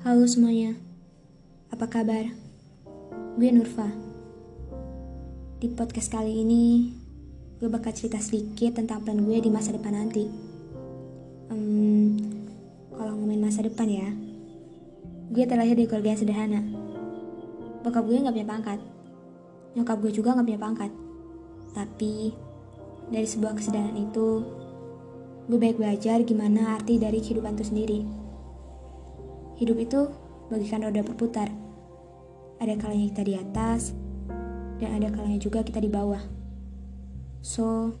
Halo semuanya, apa kabar? Gue Nurfa. Di podcast kali ini, gue bakal cerita sedikit tentang plan gue di masa depan nanti. Hmm, kalau ngomongin masa depan ya, gue terlahir di keluarga yang sederhana. Bokap gue gak punya pangkat, nyokap gue juga gak punya pangkat. Tapi, dari sebuah kesederhanaan itu, gue baik belajar gimana arti dari kehidupan itu sendiri. Hidup itu bagikan roda berputar. Ada kalanya kita di atas, dan ada kalanya juga kita di bawah. So,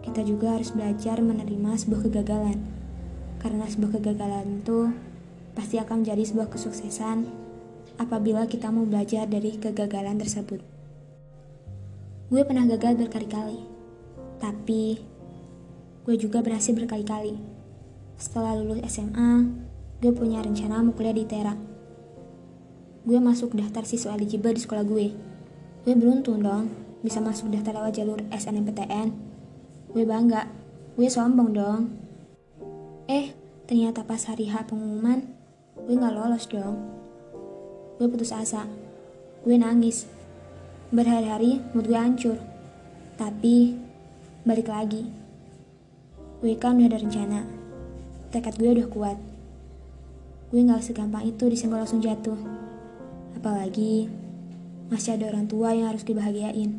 kita juga harus belajar menerima sebuah kegagalan. Karena sebuah kegagalan itu pasti akan menjadi sebuah kesuksesan apabila kita mau belajar dari kegagalan tersebut. Gue pernah gagal berkali-kali, tapi gue juga berhasil berkali-kali. Setelah lulus SMA, gue punya rencana mau kuliah di Tera. Gue masuk daftar siswa eligible di sekolah gue. Gue beruntung dong, bisa masuk daftar lewat jalur SNMPTN. Gue bangga, gue sombong dong. Eh, ternyata pas hari H pengumuman, gue gak lolos dong. Gue putus asa, gue nangis. Berhari-hari mood gue hancur. Tapi, balik lagi. Gue kan udah ada rencana. Tekad gue udah kuat. Gue gak segampang itu disenggol langsung jatuh. Apalagi, masih ada orang tua yang harus dibahagiain.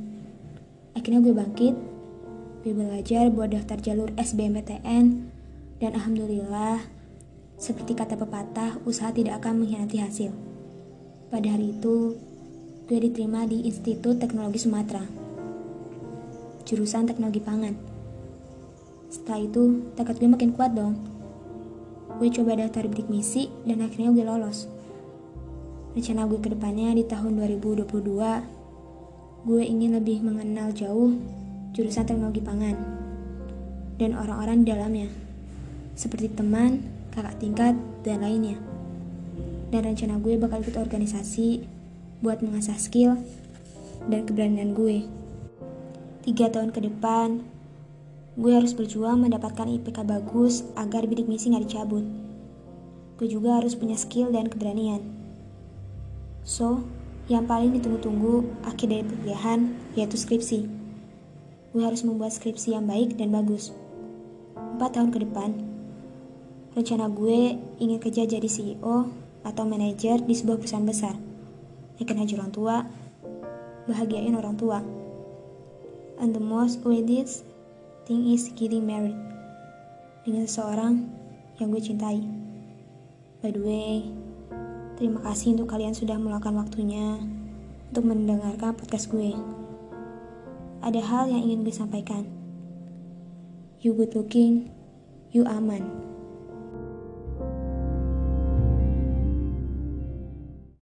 Akhirnya gue bangkit, gue belajar buat daftar jalur SBMPTN, dan alhamdulillah, seperti kata pepatah, usaha tidak akan mengkhianati hasil. Pada hari itu, gue diterima di Institut Teknologi Sumatera, jurusan teknologi pangan. Setelah itu, tekad gue makin kuat dong. Gue coba daftar bidik misi dan akhirnya gue lolos. Rencana gue ke depannya di tahun 2022, gue ingin lebih mengenal jauh jurusan teknologi pangan dan orang-orang di dalamnya, seperti teman, kakak tingkat, dan lainnya. Dan rencana gue bakal ikut organisasi buat mengasah skill dan keberanian gue. Tiga tahun ke depan, gue harus berjuang mendapatkan IPK bagus agar bidik misi gak dicabut. Gue juga harus punya skill dan keberanian. So, yang paling ditunggu-tunggu akhir dari perkuliahan yaitu skripsi. Gue harus membuat skripsi yang baik dan bagus. Empat tahun ke depan, rencana gue ingin kerja jadi CEO atau manajer di sebuah perusahaan besar. Yakin haji orang tua, bahagiain orang tua. And the most weirdest thing is getting married dengan seseorang yang gue cintai. By the way, Terima kasih untuk kalian sudah meluangkan waktunya untuk mendengarkan podcast gue. Ada hal yang ingin gue sampaikan. You good looking, you aman.